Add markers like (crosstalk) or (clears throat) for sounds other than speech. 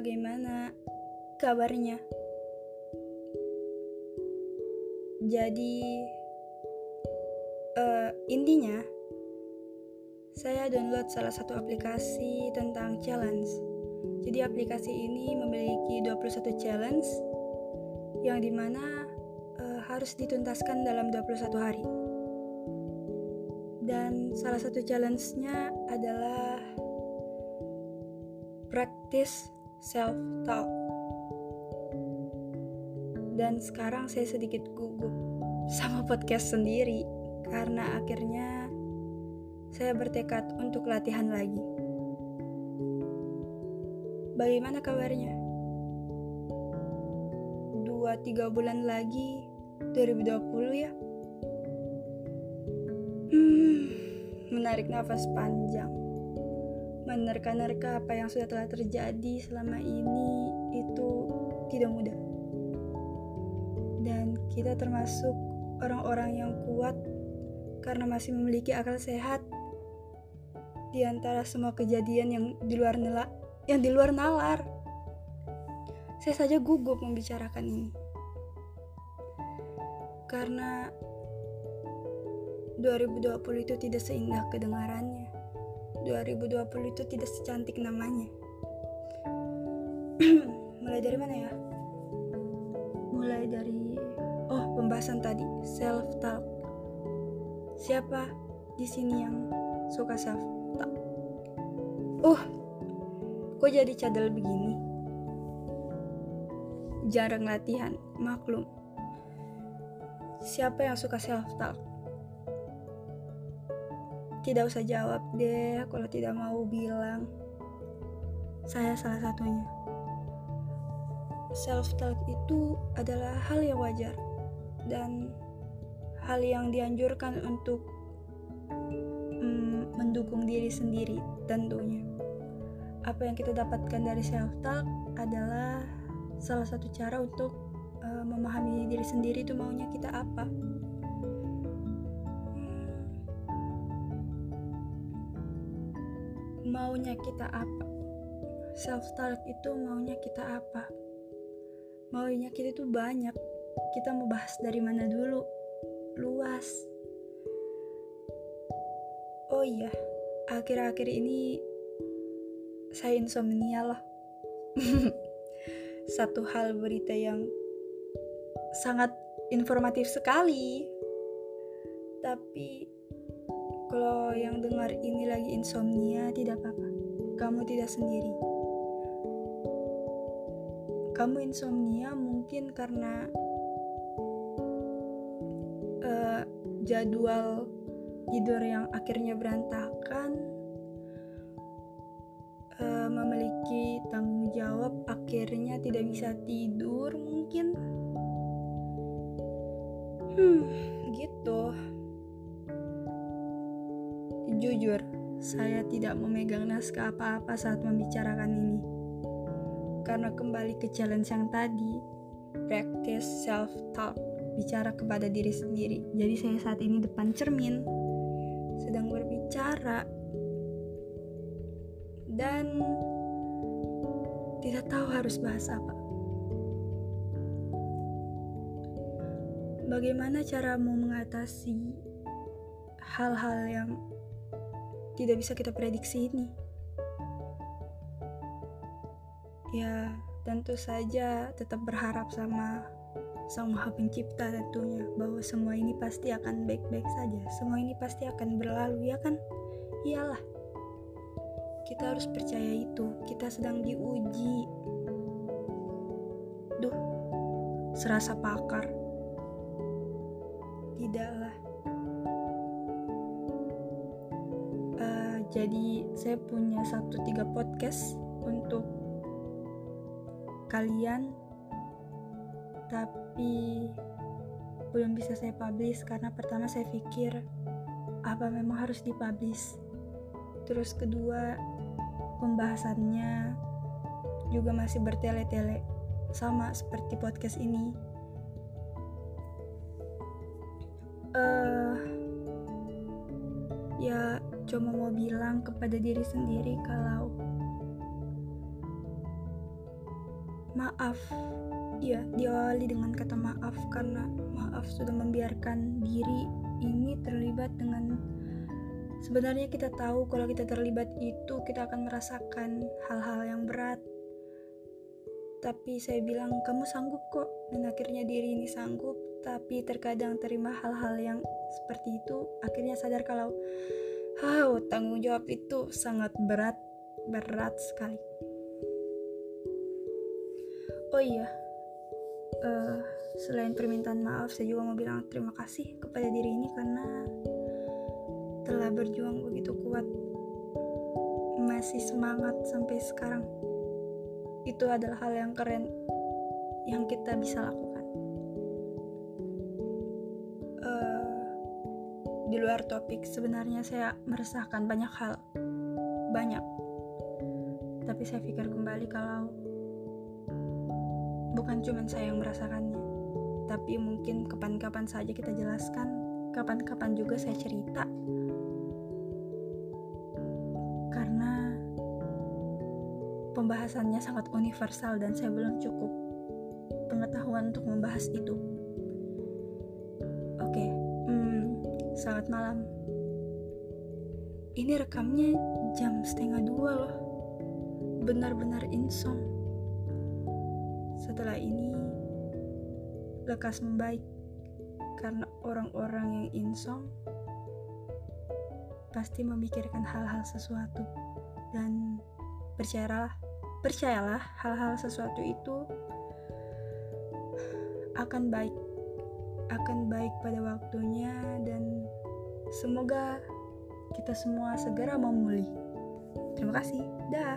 bagaimana kabarnya? Jadi, uh, intinya, saya download salah satu aplikasi tentang challenge. Jadi aplikasi ini memiliki 21 challenge yang di mana uh, harus dituntaskan dalam 21 hari. Dan salah satu challenge-nya adalah practice self-talk. Dan sekarang saya sedikit gugup sama (laughs) podcast sendiri karena akhirnya saya bertekad untuk latihan lagi. Bagaimana kabarnya? Dua tiga bulan lagi 2020 ya? Hmm, menarik nafas panjang. Menerka-nerka apa yang sudah telah terjadi selama ini itu tidak mudah. Dan kita termasuk orang-orang yang kuat karena masih memiliki akal sehat di antara semua kejadian yang di luar nela, yang di luar nalar. Saya saja gugup membicarakan ini. Karena 2020 itu tidak seindah kedengarannya. 2020 itu tidak secantik namanya. (clears throat) Mulai dari mana ya? Mulai dari oh, pembahasan tadi, self talk Siapa di sini yang suka self talk? Uh, kok jadi cadel begini? Jarang latihan, maklum. Siapa yang suka self talk? Tidak usah jawab deh kalau tidak mau bilang. Saya salah satunya. Self talk itu adalah hal yang wajar dan hal yang dianjurkan untuk mm, mendukung diri sendiri tentunya. Apa yang kita dapatkan dari self talk adalah salah satu cara untuk uh, memahami diri sendiri itu maunya kita apa. Maunya kita apa? Self talk itu maunya kita apa? Maunya kita itu banyak. Kita mau bahas dari mana dulu? luas. Oh iya, akhir-akhir ini saya insomnia loh. (laughs) Satu hal berita yang sangat informatif sekali. Tapi kalau yang dengar ini lagi insomnia tidak apa-apa. Kamu tidak sendiri. Kamu insomnia mungkin karena jadwal tidur yang akhirnya berantakan uh, memiliki tanggung jawab akhirnya tidak bisa tidur mungkin hmm gitu jujur saya tidak memegang naskah apa-apa saat membicarakan ini karena kembali ke challenge yang tadi practice self talk bicara kepada diri sendiri. Jadi saya saat ini depan cermin sedang berbicara dan tidak tahu harus bahas apa. Bagaimana caramu mengatasi hal-hal yang tidak bisa kita prediksi ini? Ya, tentu saja tetap berharap sama Sang Maha Pencipta tentunya bahwa semua ini pasti akan baik-baik saja. Semua ini pasti akan berlalu, ya kan? Iyalah. Kita harus percaya itu. Kita sedang diuji. Duh, serasa pakar. Tidaklah. Jadi saya punya satu tiga podcast untuk kalian. Tapi belum bisa saya publish karena pertama saya pikir apa memang harus dipublish. Terus kedua pembahasannya juga masih bertele-tele sama seperti podcast ini. Uh, ya cuma mau bilang kepada diri sendiri kalau maaf. Ya diawali dengan kata maaf karena maaf sudah membiarkan diri ini terlibat dengan sebenarnya kita tahu kalau kita terlibat itu kita akan merasakan hal-hal yang berat. Tapi saya bilang kamu sanggup kok. Dan akhirnya diri ini sanggup tapi terkadang terima hal-hal yang seperti itu akhirnya sadar kalau oh, tanggung jawab itu sangat berat berat sekali. Oh iya uh, selain permintaan maaf saya juga mau bilang terima kasih kepada diri ini karena telah berjuang begitu kuat. Masih semangat sampai sekarang. Itu adalah hal yang keren yang kita bisa lakukan. Luar topik, sebenarnya saya meresahkan banyak hal, banyak. Tapi saya pikir kembali kalau bukan cuma saya yang merasakannya, tapi mungkin kapan-kapan saja kita jelaskan, kapan-kapan juga saya cerita pembahasannya sangat universal dan saya belum cukup pengetahuan untuk membahas itu. Selamat malam. Ini rekamnya jam setengah dua loh. Benar-benar insomnia. Setelah ini, lekas membaik karena orang-orang yang insomnia pasti memikirkan hal-hal sesuatu dan percayalah percayalah hal-hal sesuatu itu akan baik akan baik pada waktunya dan semoga kita semua segera memulih. Terima kasih. Dah